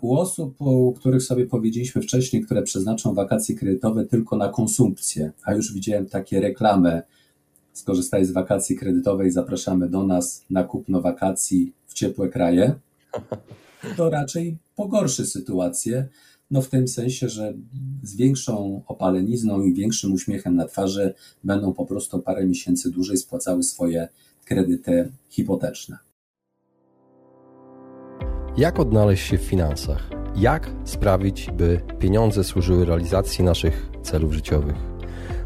U osób, u których sobie powiedzieliśmy wcześniej, które przeznaczą wakacje kredytowe tylko na konsumpcję, a już widziałem takie reklamy, skorzystaj z wakacji kredytowej, zapraszamy do nas na kupno wakacji w ciepłe kraje, to raczej pogorszy sytuację, no w tym sensie, że z większą opalenizną i większym uśmiechem na twarzy będą po prostu parę miesięcy dłużej spłacały swoje kredyty hipoteczne. Jak odnaleźć się w finansach? Jak sprawić, by pieniądze służyły realizacji naszych celów życiowych?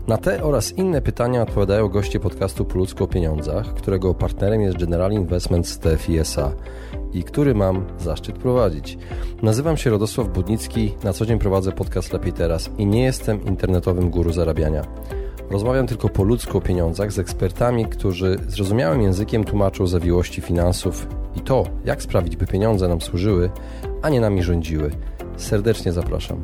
Na te oraz inne pytania odpowiadają goście podcastu Po ludzku o pieniądzach, którego partnerem jest General Investments TFISA i który mam zaszczyt prowadzić. Nazywam się Radosław Budnicki, na co dzień prowadzę podcast Lepiej Teraz i nie jestem internetowym guru zarabiania. Rozmawiam tylko po ludzku o pieniądzach z ekspertami, którzy zrozumiałym językiem tłumaczą zawiłości finansów i to, jak sprawić, by pieniądze nam służyły, a nie nami rządziły. Serdecznie zapraszam.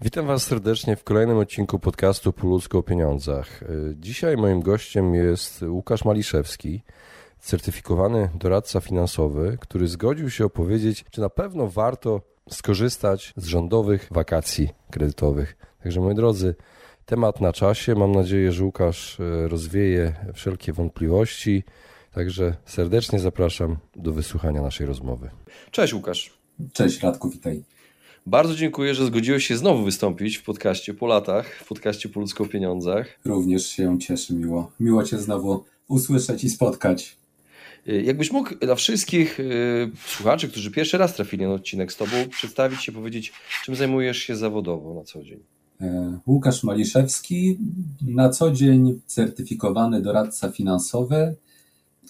Witam Was serdecznie w kolejnym odcinku podcastu Po ludzku o pieniądzach. Dzisiaj moim gościem jest Łukasz Maliszewski, certyfikowany doradca finansowy, który zgodził się opowiedzieć, czy na pewno warto skorzystać z rządowych wakacji kredytowych. Także moi drodzy, temat na czasie. Mam nadzieję, że Łukasz e, rozwieje wszelkie wątpliwości. Także serdecznie zapraszam do wysłuchania naszej rozmowy. Cześć Łukasz. Cześć Radku, witaj. Bardzo dziękuję, że zgodziłeś się znowu wystąpić w podcaście po latach, w podcaście po ludzko pieniądzach. Również się cieszę miło. Miło Cię znowu usłyszeć i spotkać. Y, jakbyś mógł dla wszystkich y, słuchaczy, którzy pierwszy raz trafili na odcinek z Tobą, przedstawić się, powiedzieć, czym zajmujesz się zawodowo na co dzień? E, Łukasz Maliszewski, na co dzień certyfikowany doradca finansowy,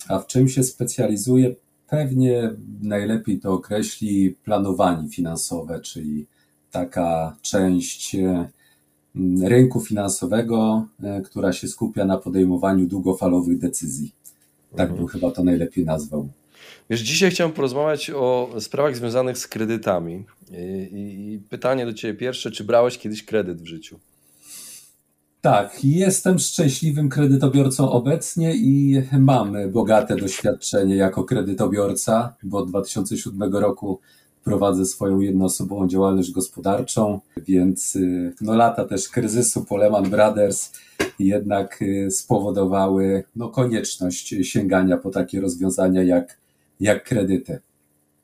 a w czym się specjalizuje? Pewnie najlepiej to określi planowanie finansowe, czyli taka część e, rynku finansowego, e, która się skupia na podejmowaniu długofalowych decyzji. Tak bym chyba to najlepiej nazwał. Wiesz, dzisiaj chciałem porozmawiać o sprawach związanych z kredytami. I, I, pytanie do Ciebie pierwsze, czy brałeś kiedyś kredyt w życiu? Tak, jestem szczęśliwym kredytobiorcą obecnie i mam bogate doświadczenie jako kredytobiorca, bo od 2007 roku prowadzę swoją jednoosobową działalność gospodarczą, więc no, lata też kryzysu po Lehman Brothers jednak y, spowodowały no, konieczność sięgania po takie rozwiązania jak, jak kredyty.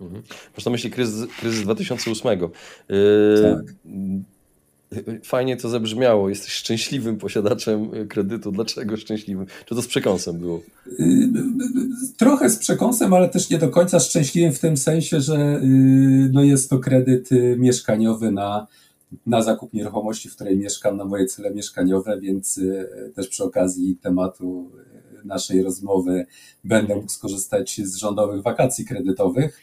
Mhm. Masz na myśli kryzys, kryzys 2008. Yy, tak. Fajnie to zabrzmiało. Jesteś szczęśliwym posiadaczem kredytu. Dlaczego szczęśliwym? Czy to z przekąsem było? Y, trochę z przekąsem, ale też nie do końca szczęśliwym w tym sensie, że y, no jest to kredyt mieszkaniowy na na zakup nieruchomości, w której mieszkam, na moje cele mieszkaniowe, więc też przy okazji tematu naszej rozmowy będę mógł skorzystać z rządowych wakacji kredytowych.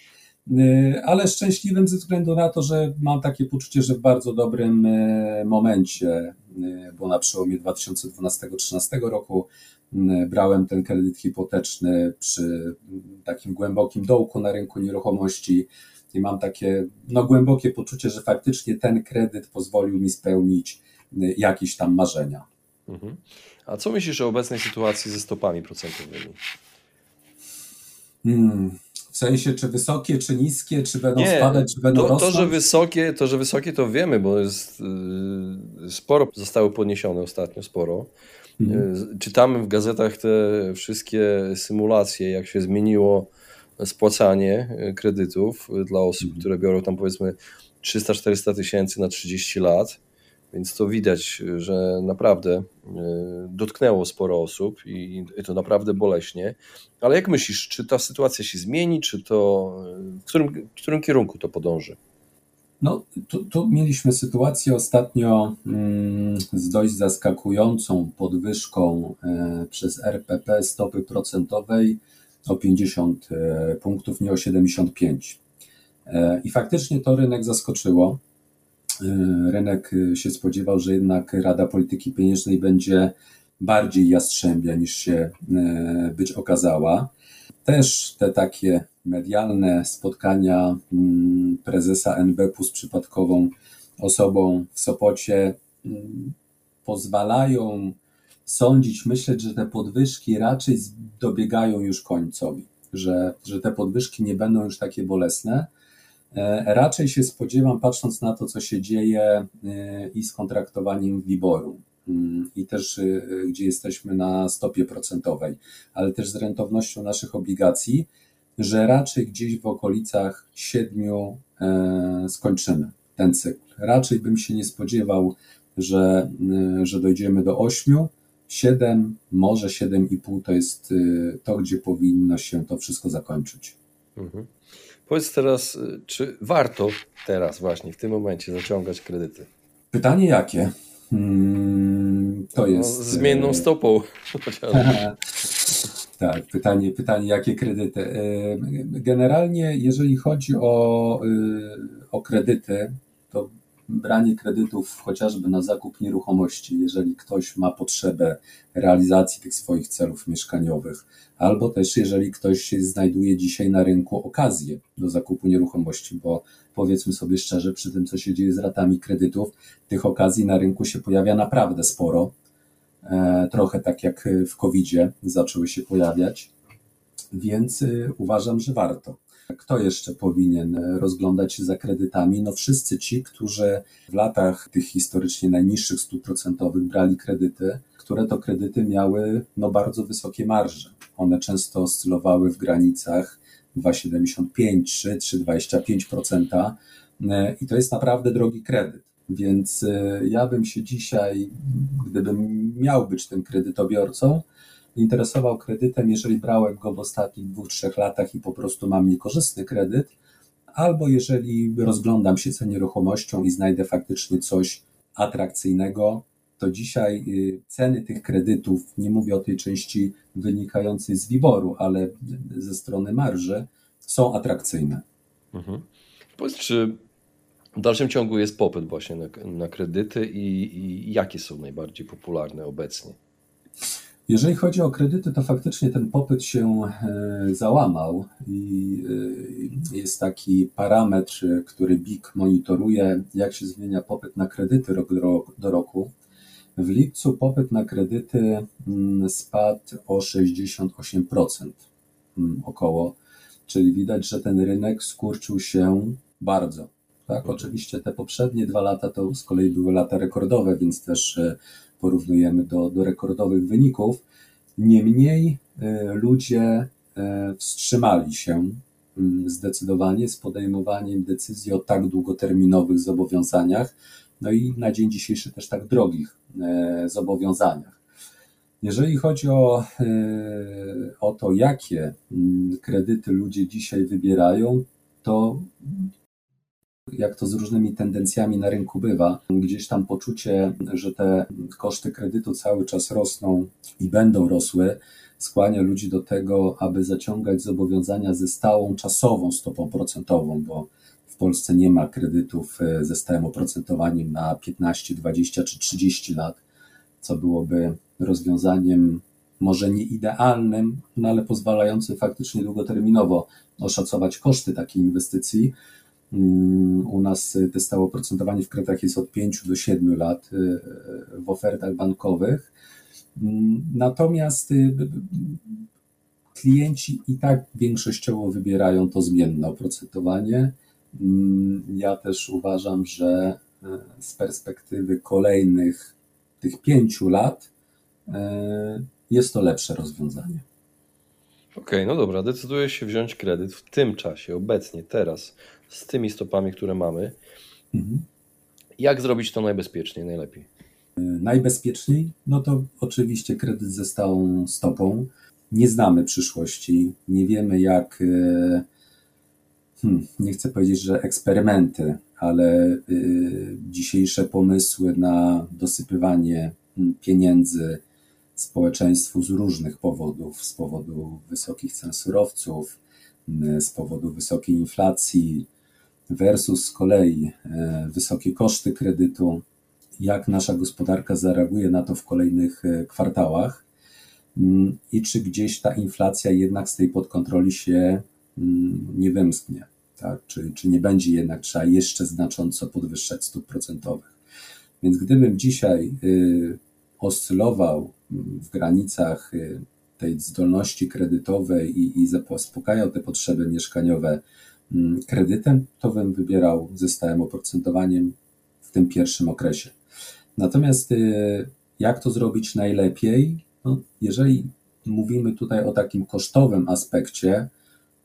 E, ale szczęśliwym ze względu na to, że mam takie poczucie, że w bardzo dobrym momencie, bo na przełomie 2012-2013 roku brałem ten kredyt hipoteczny przy takim głębokim dołku na rynku nieruchomości i mam takie no, głębokie poczucie, że faktycznie ten kredyt pozwolił mi spełnić y, jakieś tam marzenia. Mhm. A co myślisz o obecnej sytuacji ze stopami procentowymi? Hmm. W sensie, czy wysokie, czy niskie, czy będą Nie, spadać, czy będą to, rosnąć? To że, wysokie, to, że wysokie, to wiemy, bo jest, yy, sporo zostało podniesione ostatnio, sporo. Mhm. Yy, czytamy w gazetach te wszystkie symulacje, jak się zmieniło spłacanie e, kredytów e, dla osób, mhm. które biorą tam powiedzmy 300-400 tysięcy na 30 lat. Więc to widać, że naprawdę e, dotknęło sporo osób i to naprawdę boleśnie. Ale jak myślisz, czy ta sytuacja się zmieni, czy to w którym, w którym kierunku to podąży? No, tu, tu mieliśmy sytuację ostatnio mm, z dość zaskakującą podwyżką przez RPP stopy procentowej o 50 e, punktów, nie o 75. E, I faktycznie to rynek zaskoczyło. E, rynek się spodziewał, że jednak Rada Polityki Pieniężnej będzie bardziej jastrzębia niż się być okazała. Też te takie medialne spotkania mm, prezesa NBP z przypadkową osobą w Sopocie mm, pozwalają sądzić, myśleć, że te podwyżki raczej dobiegają już końcowi. że, że te podwyżki nie będą już takie bolesne. Raczej się spodziewam, patrząc na to, co się dzieje i z kontraktowaniem WIBOR-u, mm, i też gdzie jesteśmy na stopie procentowej, ale też z rentownością naszych obligacji, że raczej gdzieś w okolicach siedmiu skończymy ten cykl. Raczej bym się nie spodziewał, że, że dojdziemy do ośmiu. 7, może 7,5 to jest to, gdzie powinno się to wszystko zakończyć. Mhm. Powiedz teraz, y, czy warto teraz właśnie w tym momencie zaciągać kredyty? Pytanie jakie? Hmm, to no, jest. No, zmienną y, stopą. tak, pytanie, pytanie, jakie kredyty. Generalnie, jeżeli chodzi o, o kredyty, to branie kredytów chociażby na zakup nieruchomości, jeżeli ktoś ma potrzebę realizacji tych swoich celów mieszkaniowych, albo też jeżeli ktoś znajduje dzisiaj na rynku okazję do zakupu nieruchomości, bo powiedzmy sobie szczerze, przy tym co się dzieje z ratami kredytów, tych okazji na rynku się pojawia naprawdę sporo. E, trochę tak jak w COVID-zie zaczęły się pojawiać, więc y, uważam, że warto. Kto jeszcze powinien rozglądać się za kredytami? No wszyscy ci, którzy w latach tych historycznie najniższych stóp procentowych brali kredyty, które to kredyty miały no bardzo wysokie marże. One często oscylowały w granicach 2,75, 3, 3,25% i to jest naprawdę drogi kredyt. Więc e, ja bym się dzisiaj, gdybym miał być tym kredytobiorcą, interesował kredytem, jeżeli brałem go w ostatnich dwóch, trzech latach i po prostu mam niekorzystny kredyt, albo jeżeli rozglądam się za nieruchomością i znajdę faktycznie coś atrakcyjnego, to dzisiaj y, ceny tych kredytów, nie mówię o tej części wynikającej z wyboru, ale ze strony marży, są atrakcyjne. Mhm. Powiedz, czy w dalszym ciągu jest popyt właśnie na, na kredyty i, i jakie są najbardziej popularne obecnie? Jeżeli chodzi o kredyty, to faktycznie ten popyt się e, załamał i e, jest taki parametr, który BIK monitoruje, jak się zmienia popyt na kredyty rok do roku. W lipcu popyt na kredyty mm, spadł o 68% mm, około, czyli widać, że ten rynek skurczył się bardzo. Tak, mhm. oczywiście te poprzednie dwa lata to z kolei były lata rekordowe, więc też e, porównujemy do, do rekordowych wyników. Niemniej e, ludzie e, wstrzymali się mm, zdecydowanie z podejmowaniem decyzji o tak długoterminowych zobowiązaniach, no i na dzień dzisiejszy też tak drogich e, zobowiązaniach. Jeżeli chodzi o, o to, jakie mm, kredyty ludzie dzisiaj wybierają, to jak to z różnymi tendencjami na rynku bywa, gdzieś tam poczucie, że te koszty kredytu cały czas rosną i będą rosły, skłania ludzi do tego, aby zaciągać zobowiązania ze stałą czasową stopą procentową, bo w Polsce nie ma kredytów e, ze stałym oprocentowaniem na 15, 20 czy 30 lat, co byłoby rozwiązaniem może nie idealnym, no ale pozwalającym faktycznie długoterminowo oszacować koszty takiej inwestycji. Mm, u nas te stałe oprocentowanie w kredytach jest od 5 do 7 lat y, y, w ofertach bankowych. Mm, natomiast y, klienci i tak większościowo wybierają to zmienne oprocentowanie. Mm, ja też uważam, że z perspektywy kolejnych tych pięciu lat jest to lepsze rozwiązanie. Okej, okay, no dobra, decyduję się wziąć kredyt w tym czasie, obecnie, teraz z tymi stopami, które mamy. Mhm. Jak zrobić to najbezpieczniej, najlepiej? E, najbezpieczniej? No to oczywiście kredyt ze stałą stopą. Nie znamy przyszłości, nie wiemy jak, e, hmm, nie chcę powiedzieć, że eksperymenty, ale y, dzisiejsze pomysły na dosypywanie hmm, pieniędzy społeczeństwu z różnych powodów, z powodu wysokich cen surowców, z powodu wysokiej inflacji, versus z kolei e, wysokie koszty kredytu, jak nasza gospodarka zareaguje na to w kolejnych e, kwartałach mm, i czy gdzieś ta inflacja jednak z tej podkontroli się mm, nie wymsknie, tak? czy, czy nie będzie jednak trzeba jeszcze znacząco podwyższać stóp procentowych. Więc gdybym dzisiaj y, oscylował mm, w granicach tej zdolności kredytowej i, i zaspokajał te potrzeby mieszkaniowe kredytem, to bym wybierał ze stałym oprocentowaniem w tym pierwszym okresie. Natomiast jak to zrobić najlepiej? No, jeżeli mówimy tutaj o takim kosztowym aspekcie,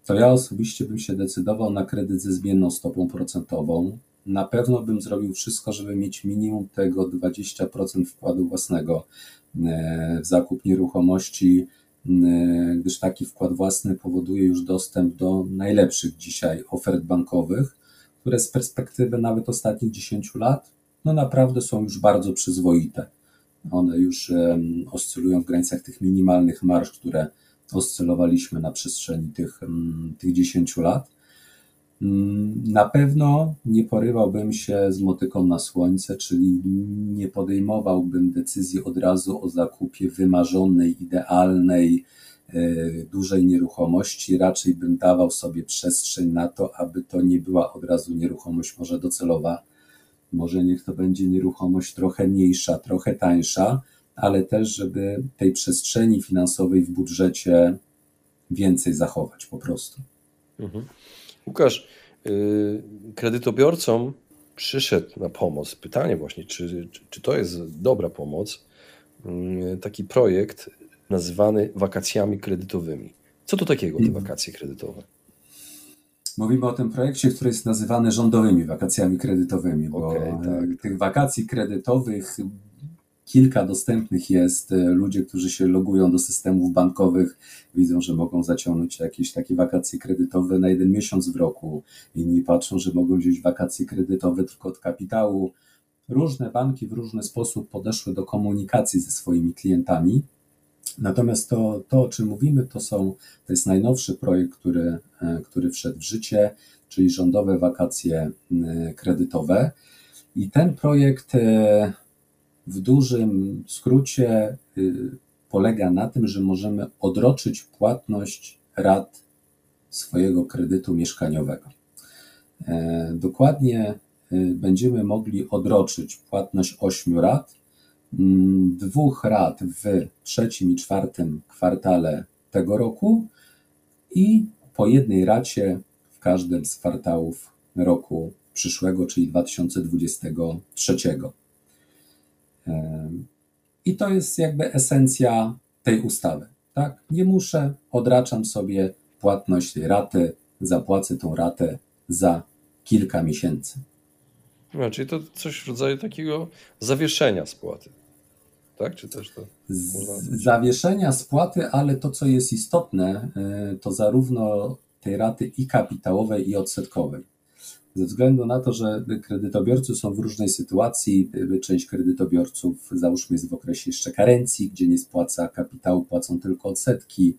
to ja osobiście bym się decydował na kredyt ze zmienną stopą procentową. Na pewno bym zrobił wszystko, żeby mieć minimum tego 20% wkładu własnego e, w zakup nieruchomości, gdyż taki wkład własny powoduje już dostęp do najlepszych dzisiaj ofert bankowych, które z perspektywy nawet ostatnich 10 lat, no naprawdę są już bardzo przyzwoite. One już oscylują w granicach tych minimalnych marsz, które oscylowaliśmy na przestrzeni tych, tych 10 lat. Na pewno nie porywałbym się z motyką na słońce, czyli nie podejmowałbym decyzji od razu o zakupie wymarzonej, idealnej, e, dużej nieruchomości. Raczej bym dawał sobie przestrzeń na to, aby to nie była od razu nieruchomość może docelowa, może niech to będzie nieruchomość trochę mniejsza, trochę tańsza, ale też, żeby tej przestrzeni finansowej w budżecie więcej zachować po prostu. Mhm. Łukasz, yy, kredytobiorcom przyszedł na pomoc. Pytanie właśnie, czy, czy, to jest dobra pomoc? Yy, taki projekt nazywany wakacjami kredytowymi. Co to takiego te wakacje kredytowe? Mówimy o tym projekcie, który jest nazywany rządowymi wakacjami kredytowymi, bo okay, tak. tych wakacji kredytowych kilka dostępnych jest. Ludzie, którzy się logują do systemów bankowych, widzą, że mogą zaciągnąć jakieś takie wakacje kredytowe na jeden miesiąc w roku. Inni patrzą, że mogą wziąć wakacje kredytowe tylko od kapitału. Różne banki w różny sposób podeszły do komunikacji ze swoimi klientami. Natomiast to, to, o czym mówimy, to są, to jest najnowszy projekt, który, e, który wszedł w życie, czyli rządowe wakacje e, kredytowe. I ten projekt e, w dużym skrócie polega na tym, że możemy odroczyć płatność rat swojego kredytu mieszkaniowego. Dokładnie będziemy mogli odroczyć płatność 8 rat Mm, dwóch rat w trzecim i czwartym kwartale tego roku i po jednej racie w każdym z kwartałów roku przyszłego, czyli 2023. I to jest jakby esencja tej ustawy. Tak? Nie muszę, odraczam sobie płatność tej raty, zapłacę tą ratę za kilka miesięcy. No, czyli to coś w rodzaju takiego zawieszenia spłaty tak? Czy też to zawieszenia spłaty, ale to, co jest istotne, e, to zarówno tej raty i kapitałowej, i odsetkowej. Ze względu na to, że kredytobiorcy są w różnej sytuacji, e, część kredytobiorców, załóżmy, jest w okresie jeszcze karencji, gdzie nie spłaca kapitału, płacą tylko odsetki.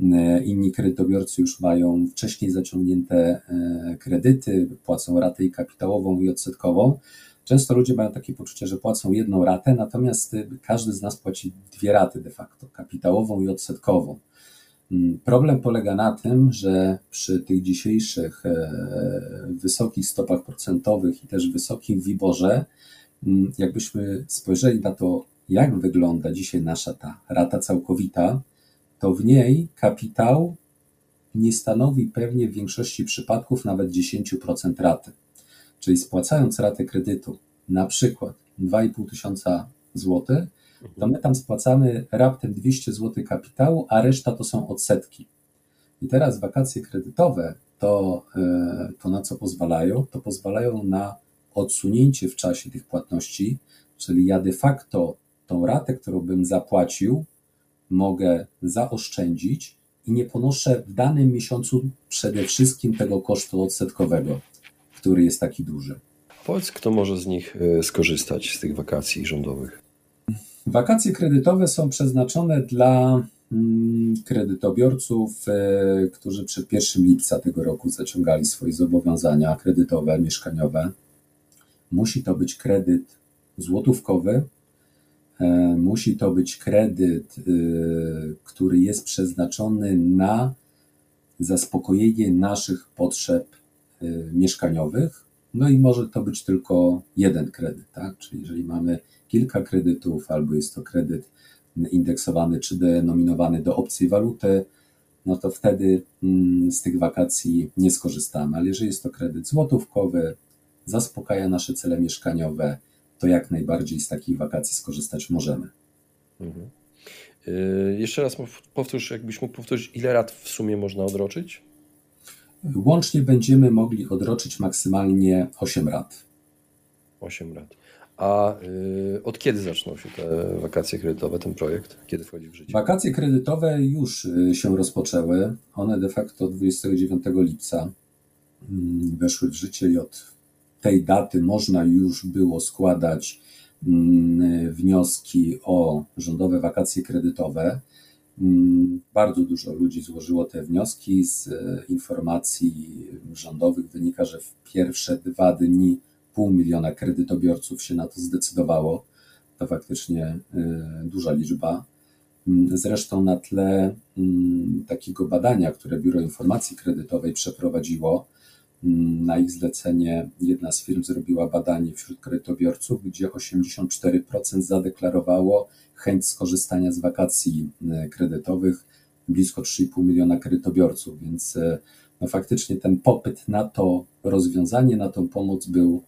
E, inni kredytobiorcy już mają wcześniej zaciągnięte kredyty, płacą ratę i kapitałową, i odsetkową. Często ludzie mają takie poczucie, że płacą jedną ratę, natomiast y, każdy z nas płaci dwie raty de facto, kapitałową i odsetkową. Mm, problem polega na tym, że przy tych dzisiejszych e, wysokich stopach procentowych i też wysokim wiborze, mm, jakbyśmy spojrzeli na to, jak wygląda dzisiaj nasza ta rata całkowita, to w niej kapitał nie stanowi pewnie w większości przypadków nawet 10% raty. Czyli spłacając ratę kredytu na przykład 2,5 tysiąca złotych, to my tam spłacamy raptem 200 zł kapitału, a reszta to są odsetki. I teraz wakacje kredytowe to, e, to na co pozwalają? To pozwalają na odsunięcie w czasie tych płatności, czyli ja de facto tą ratę, którą bym zapłacił, mogę zaoszczędzić i nie ponoszę w danym miesiącu przede wszystkim tego kosztu odsetkowego który jest taki duży. Powiedz, kto może z nich e, skorzystać, z tych wakacji rządowych? Wakacje kredytowe są przeznaczone dla mm, kredytobiorców, e, którzy przed 1 lipca tego roku zaciągali swoje zobowiązania kredytowe, mieszkaniowe. Musi to być kredyt złotówkowy, e, musi to być kredyt, który jest przeznaczony na zaspokojenie naszych potrzeb mieszkaniowych. No i może to być tylko jeden kredyt, tak? Czyli jeżeli mamy kilka kredytów, albo jest to kredyt indeksowany czy denominowany do obcej waluty, no to wtedy mm, z tych wakacji nie skorzystamy. Ale jeżeli jest to kredyt złotówkowy, zaspokaja nasze cele mieszkaniowe, to jak najbardziej z takich wakacji skorzystać możemy. Mhm. Yy, jeszcze raz powtórz, jakbyś mógł powtórzyć, ile lat w sumie można odroczyć? Łącznie będziemy mogli odroczyć maksymalnie 8 lat. 8 lat. A y, od kiedy zaczną się te wakacje kredytowe, ten projekt? Kiedy wchodzi w życie? Wakacje kredytowe już y, się rozpoczęły. One de facto 29 lipca mm, weszły w życie i od tej daty można już było składać mm, wnioski o rządowe wakacje kredytowe. Mm, bardzo dużo ludzi złożyło te wnioski. Z y, informacji rządowych wynika, że w pierwsze dwa dni pół miliona kredytobiorców się na to zdecydowało. To faktycznie y, duża liczba. Mm, zresztą na tle mm, takiego badania, które Biuro Informacji Kredytowej przeprowadziło, mm, na ich zlecenie jedna z firm zrobiła badanie wśród kredytobiorców, gdzie 84% zadeklarowało chęć skorzystania z wakacji y, kredytowych, blisko 3,5 miliona kredytobiorców, więc y, no faktycznie ten popyt na to rozwiązanie, na tą pomoc był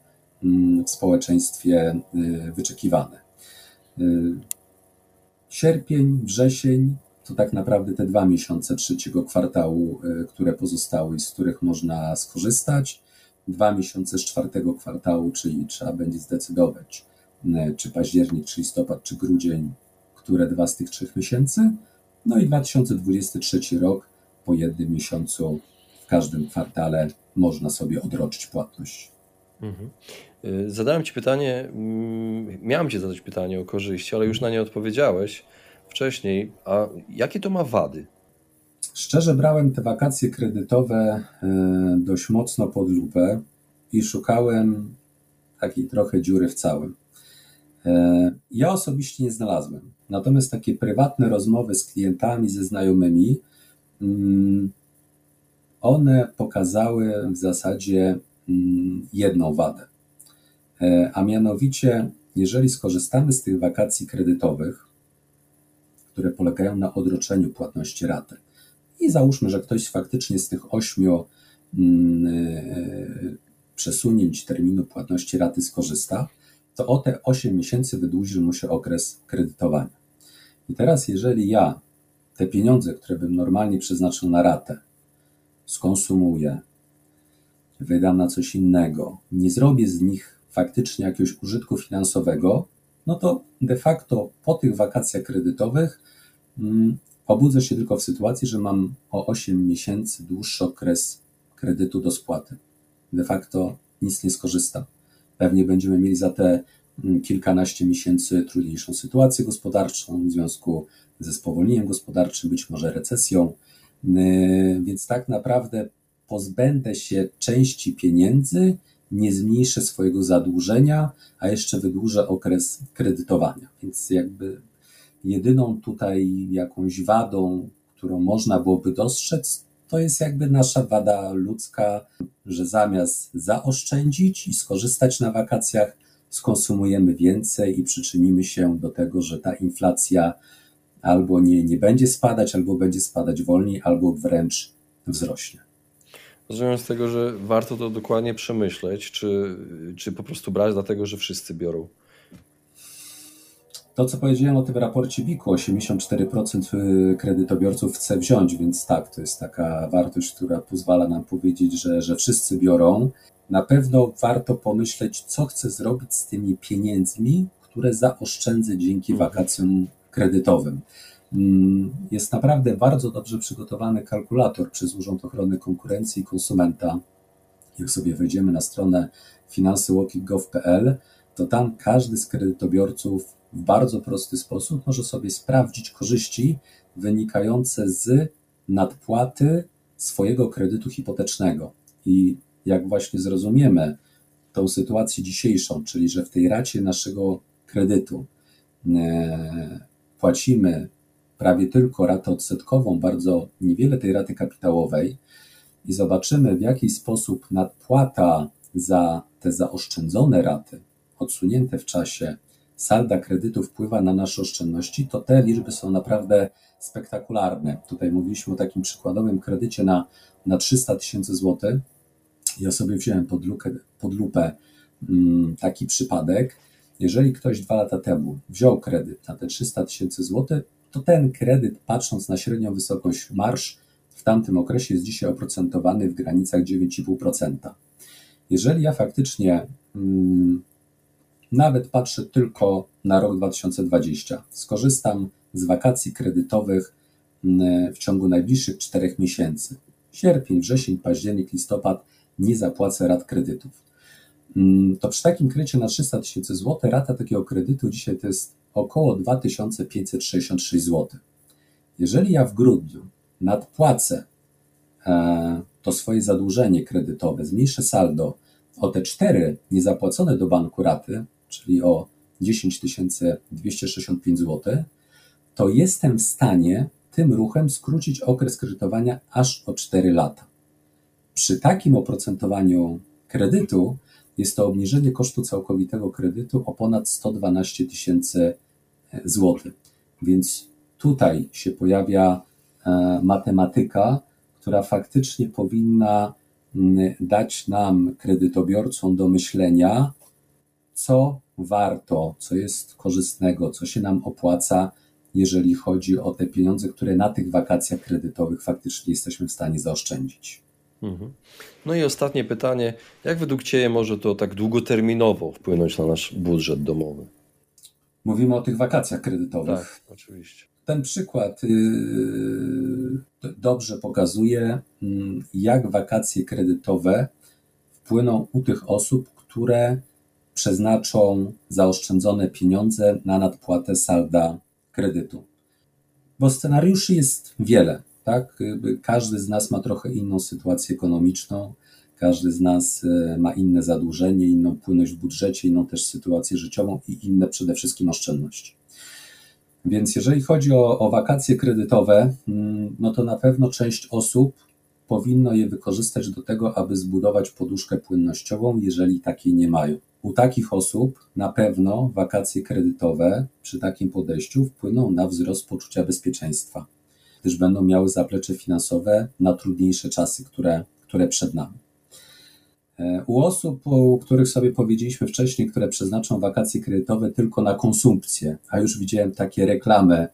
w społeczeństwie y, wyczekiwane. Y, sierpień, wrzesień to tak naprawdę te dwa miesiące trzeciego kwartału, y, które pozostały i z których można skorzystać. Dwa miesiące z czwartego kwartału, czyli trzeba będzie zdecydować, czy październik, czy listopad, czy grudzień, które dwa z tych trzech miesięcy. No i 2023 rok po jednym miesiącu w każdym kwartale można sobie odroczyć płatność. Mhm. Y, zadałem Ci pytanie, mm, miałem Ci zadać pytanie o korzyści, ale już na nie odpowiedziałeś wcześniej. A jakie to ma wady? Szczerze brałem te wakacje kredytowe y, dość mocno pod lupę i szukałem takiej trochę dziury w całym. Y, ja osobiście nie znalazłem. Natomiast takie prywatne rozmowy z klientami, ze znajomymi, mm, one pokazały w zasadzie jedną wadę. E, a mianowicie, jeżeli skorzystamy z tych wakacji kredytowych, które polegają na odroczeniu płatności raty, i załóżmy, że ktoś faktycznie z tych ośmiu mm, e, przesunięć terminu płatności raty skorzysta, to o te 8 miesięcy wydłuży mu się okres kredytowania. I teraz, jeżeli ja te pieniądze, które bym normalnie przeznaczył na ratę, skonsumuję, wydam na coś innego, nie zrobię z nich faktycznie jakiegoś użytku finansowego, no to de facto po tych wakacjach kredytowych mm, obudzę się tylko w sytuacji, że mam o 8 miesięcy dłuższy okres kredytu do spłaty. De facto nic nie skorzystam. Pewnie będziemy mieli za te mm, kilkanaście miesięcy trudniejszą sytuację gospodarczą w związku ze spowolnieniem gospodarczym, być może recesją. Yy, więc tak naprawdę pozbędę się części pieniędzy, nie zmniejszę swojego zadłużenia, a jeszcze wydłużę okres kredytowania. Więc jakby jedyną tutaj jakąś wadą, którą można byłoby dostrzec, to jest jakby nasza wada ludzka, że zamiast zaoszczędzić i skorzystać na wakacjach, skonsumujemy więcej i przyczynimy się do tego, że ta inflacja albo nie, nie będzie spadać, albo będzie spadać wolniej, albo wręcz wzrośnie. Rozumiem z tego, że warto to dokładnie przemyśleć, czy, czy po prostu brać dlatego, że wszyscy biorą. To, co powiedziałem o tym raporcie BIK-u, 84% y, kredytobiorców chce wziąć, więc tak, to jest taka wartość, która pozwala nam powiedzieć, że, że wszyscy biorą. Na pewno warto pomyśleć, co chcę zrobić z tymi pieniędzmi, które zaoszczędzę dzięki mhm. wakacjom kredytowym. Mm, jest naprawdę bardzo dobrze przygotowany kalkulator przez Urząd Ochrony Konkurencji i Konsumenta. Jak sobie wejdziemy na stronę finansywoki.gov.pl, to tam każdy z kredytobiorców w bardzo prosty sposób może sobie sprawdzić korzyści wynikające z nadpłaty swojego kredytu hipotecznego. I jak właśnie zrozumiemy tą sytuację dzisiejszą, czyli że w tej racie naszego kredytu e, płacimy prawie tylko ratę odsetkową, bardzo niewiele tej raty kapitałowej i zobaczymy, w jaki sposób nadpłata za te zaoszczędzone raty, odsunięte w czasie, salda kredytu wpływa na nasze oszczędności, to te liczby są naprawdę spektakularne. Tutaj mówiliśmy o takim przykładowym kredycie na, na 300 tysięcy złotych. Ja sobie wziąłem pod, lukę, pod lupę mm, taki przypadek. Jeżeli ktoś dwa lata temu wziął kredyt na te 300 tysięcy złotych, to ten kredyt, patrząc na średnią wysokość marsz, w tamtym okresie jest dzisiaj oprocentowany w granicach 9,5%. Jeżeli ja faktycznie mm, nawet patrzę tylko na rok 2020, skorzystam z wakacji kredytowych mm, w ciągu najbliższych czterech miesięcy, sierpień, wrzesień, październik, listopad, nie zapłacę rat kredytów. Mm, to przy takim kredycie na 300 tysięcy złotych rata takiego kredytu dzisiaj to jest około 2566 zł. Jeżeli ja w grudniu nadpłacę e, to swoje zadłużenie kredytowe, zmniejszę saldo o te cztery niezapłacone do banku raty, czyli o 10 265 zł, to jestem w stanie tym ruchem skrócić okres kredytowania aż o 4 lata. Przy takim oprocentowaniu kredytu jest to obniżenie kosztu całkowitego kredytu o ponad 112 tysięcy złotych. Więc tutaj się pojawia e, matematyka, która faktycznie powinna dać nam, kredytobiorcom, do myślenia, co warto, co jest korzystnego, co się nam opłaca, jeżeli chodzi o te pieniądze, które na tych wakacjach kredytowych faktycznie jesteśmy w stanie zaoszczędzić. Mhm. No i ostatnie pytanie. Jak według Ciebie może to tak długoterminowo wpłynąć na nasz budżet domowy? Mówimy o tych wakacjach kredytowych. Tak, oczywiście. Ten przykład yy, dobrze pokazuje, mm, jak wakacje kredytowe wpłyną u tych osób, które przeznaczą zaoszczędzone pieniądze na nadpłatę salda kredytu. Bo scenariuszy jest wiele. Tak? Każdy z nas ma trochę inną sytuację ekonomiczną, każdy z nas e, ma inne zadłużenie, inną płynność w budżecie, inną też sytuację życiową i inne przede wszystkim oszczędności. Więc jeżeli chodzi o, o wakacje kredytowe, mm, no to na pewno część osób powinno je wykorzystać do tego, aby zbudować poduszkę płynnościową, jeżeli takiej nie mają. U takich osób na pewno wakacje kredytowe przy takim podejściu wpłyną na wzrost poczucia bezpieczeństwa, gdyż będą miały zaplecze finansowe na trudniejsze czasy, które, które przed nami. E, u osób, u których sobie powiedzieliśmy wcześniej, które przeznaczą wakacje kredytowe tylko na konsumpcję, a już widziałem takie reklamy,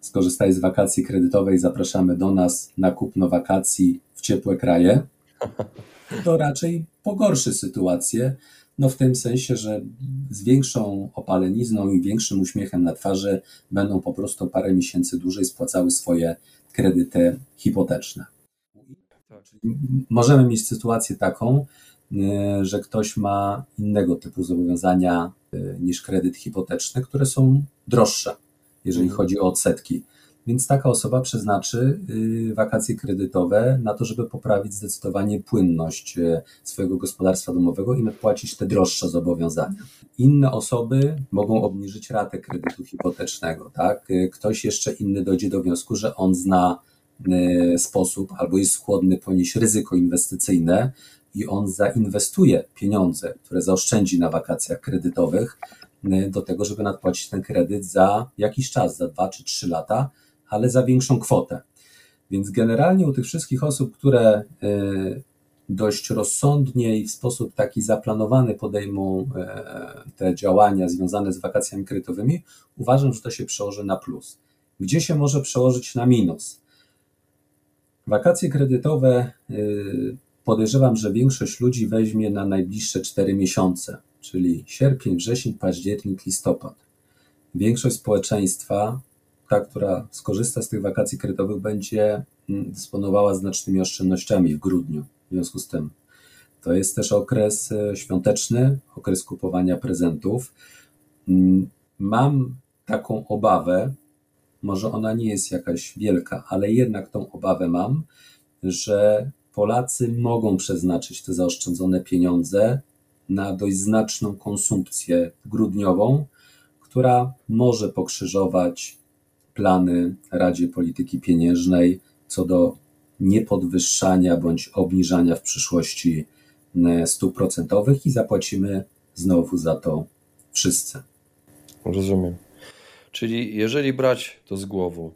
skorzystaj z wakacji kredytowej, zapraszamy do nas na kupno wakacji w ciepłe kraje, to raczej pogorszy sytuację, no w tym sensie, że z większą opalenizną i większym uśmiechem na twarzy będą po prostu parę miesięcy dłużej spłacały swoje kredyty hipoteczne. Możemy mieć sytuację taką, E, że ktoś ma innego typu zobowiązania e, niż kredyt hipoteczny, które są droższe, jeżeli mhm. chodzi o odsetki. Więc taka osoba przeznaczy y, wakacje kredytowe na to, żeby poprawić zdecydowanie płynność e, swojego gospodarstwa domowego i nadpłacić te droższe zobowiązania. Inne osoby mogą obniżyć ratę kredytu hipotecznego. Tak? Ktoś jeszcze inny dojdzie do wniosku, że on zna sposób albo jest skłonny ponieść ryzyko inwestycyjne, i on zainwestuje pieniądze, które zaoszczędzi na wakacjach kredytowych, y, do tego, żeby nadpłacić ten kredyt za jakiś czas, za dwa czy trzy lata, ale za większą kwotę. Więc generalnie u tych wszystkich osób, które y, dość rozsądnie i w sposób taki zaplanowany podejmą y, te działania związane z wakacjami kredytowymi, uważam, że to się przełoży na plus. Gdzie się może przełożyć na minus? Wakacje kredytowe podejrzewam, że większość ludzi weźmie na najbliższe 4 miesiące, czyli sierpień, wrzesień, październik, listopad. Większość społeczeństwa, ta, która skorzysta z tych wakacji kredytowych, będzie mm, dysponowała znacznymi oszczędnościami w grudniu. W związku z tym to jest też okres e, świąteczny, okres kupowania prezentów. Mm, mam taką obawę, może ona nie jest jakaś wielka, ale jednak tą obawę mam, że Polacy mogą przeznaczyć te zaoszczędzone pieniądze na dość znaczną konsumpcję grudniową, która może pokrzyżować plany Radzie Polityki Pieniężnej co do niepodwyższania bądź obniżania w przyszłości e, stóp procentowych i zapłacimy znowu za to wszyscy. Rozumiem. Czyli jeżeli brać to z głową.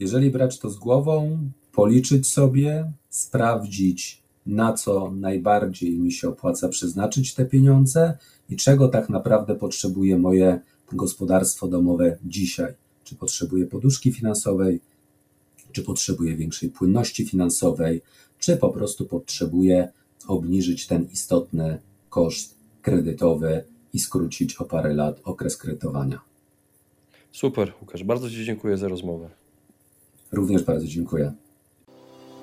Jeżeli brać to z głową, policzyć sobie, sprawdzić, na co najbardziej mi się opłaca przeznaczyć te pieniądze i czego tak naprawdę potrzebuje moje gospodarstwo domowe dzisiaj. Czy potrzebuje poduszki finansowej, czy potrzebuje większej płynności finansowej, czy po prostu potrzebuje obniżyć ten istotny koszt kredytowy i skrócić o parę lat okres kredytowania. Super, Łukasz. Bardzo Ci dziękuję za rozmowę. Również bardzo dziękuję.